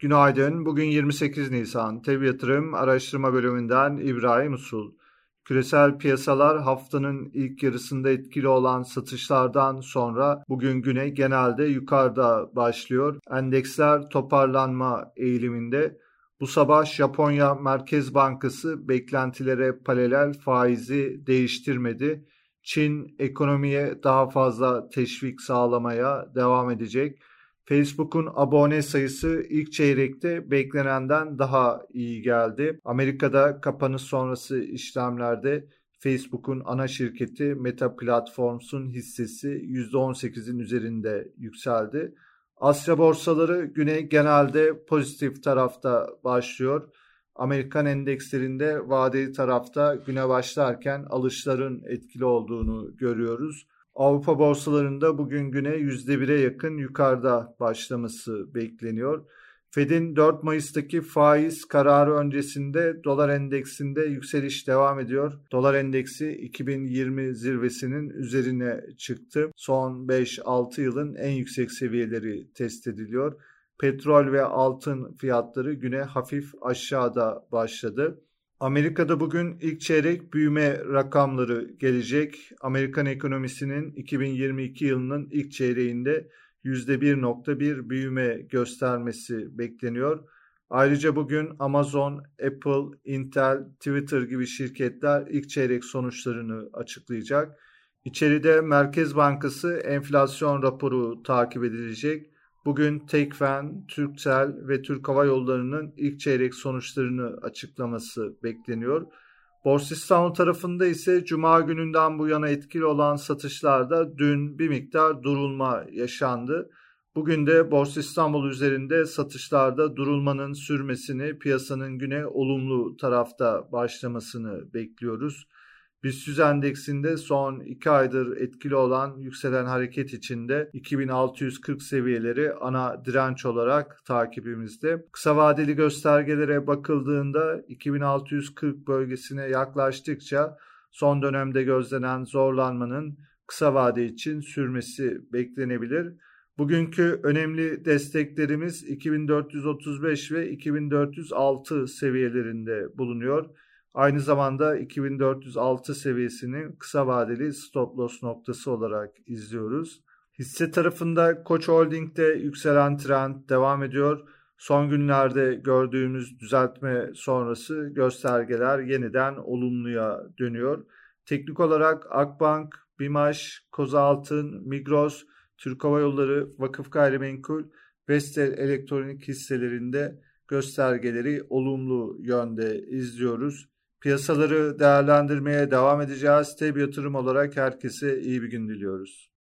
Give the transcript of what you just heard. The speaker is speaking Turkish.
Günaydın. Bugün 28 Nisan. Tev Yatırım Araştırma Bölümünden İbrahim Usul. Küresel piyasalar haftanın ilk yarısında etkili olan satışlardan sonra bugün güne genelde yukarıda başlıyor. Endeksler toparlanma eğiliminde. Bu sabah Japonya Merkez Bankası beklentilere paralel faizi değiştirmedi. Çin ekonomiye daha fazla teşvik sağlamaya devam edecek. Facebook'un abone sayısı ilk çeyrekte beklenenden daha iyi geldi. Amerika'da kapanış sonrası işlemlerde Facebook'un ana şirketi Meta Platforms'un hissesi %18'in üzerinde yükseldi. Asya borsaları güne genelde pozitif tarafta başlıyor. Amerikan endekslerinde vadeli tarafta güne başlarken alışların etkili olduğunu görüyoruz. Avrupa borsalarında bugün güne %1'e yakın yukarıda başlaması bekleniyor. Fed'in 4 Mayıs'taki faiz kararı öncesinde dolar endeksinde yükseliş devam ediyor. Dolar endeksi 2020 zirvesinin üzerine çıktı. Son 5-6 yılın en yüksek seviyeleri test ediliyor. Petrol ve altın fiyatları güne hafif aşağıda başladı. Amerika'da bugün ilk çeyrek büyüme rakamları gelecek. Amerikan ekonomisinin 2022 yılının ilk çeyreğinde %1.1 büyüme göstermesi bekleniyor. Ayrıca bugün Amazon, Apple, Intel, Twitter gibi şirketler ilk çeyrek sonuçlarını açıklayacak. İçeride Merkez Bankası enflasyon raporu takip edilecek. Bugün Tekfen, Türksel ve Türk Hava Yolları'nın ilk çeyrek sonuçlarını açıklaması bekleniyor. Borsa İstanbul tarafında ise Cuma gününden bu yana etkili olan satışlarda dün bir miktar durulma yaşandı. Bugün de Borsa İstanbul üzerinde satışlarda durulmanın sürmesini, piyasanın güne olumlu tarafta başlamasını bekliyoruz. BIST endeksinde son 2 aydır etkili olan yükselen hareket içinde 2640 seviyeleri ana direnç olarak takibimizde. Kısa vadeli göstergelere bakıldığında 2640 bölgesine yaklaştıkça son dönemde gözlenen zorlanmanın kısa vade için sürmesi beklenebilir. Bugünkü önemli desteklerimiz 2435 ve 2406 seviyelerinde bulunuyor. Aynı zamanda 2406 seviyesini kısa vadeli stop loss noktası olarak izliyoruz. Hisse tarafında Koç Holding'de yükselen trend devam ediyor. Son günlerde gördüğümüz düzeltme sonrası göstergeler yeniden olumluya dönüyor. Teknik olarak Akbank, Bimaş, Kozaltın, Migros, Türk Hava Yolları, Vakıf Gayrimenkul, Vestel Elektronik hisselerinde göstergeleri olumlu yönde izliyoruz. Piyasaları değerlendirmeye devam edeceğiz. Teb yatırım olarak herkese iyi bir gün diliyoruz.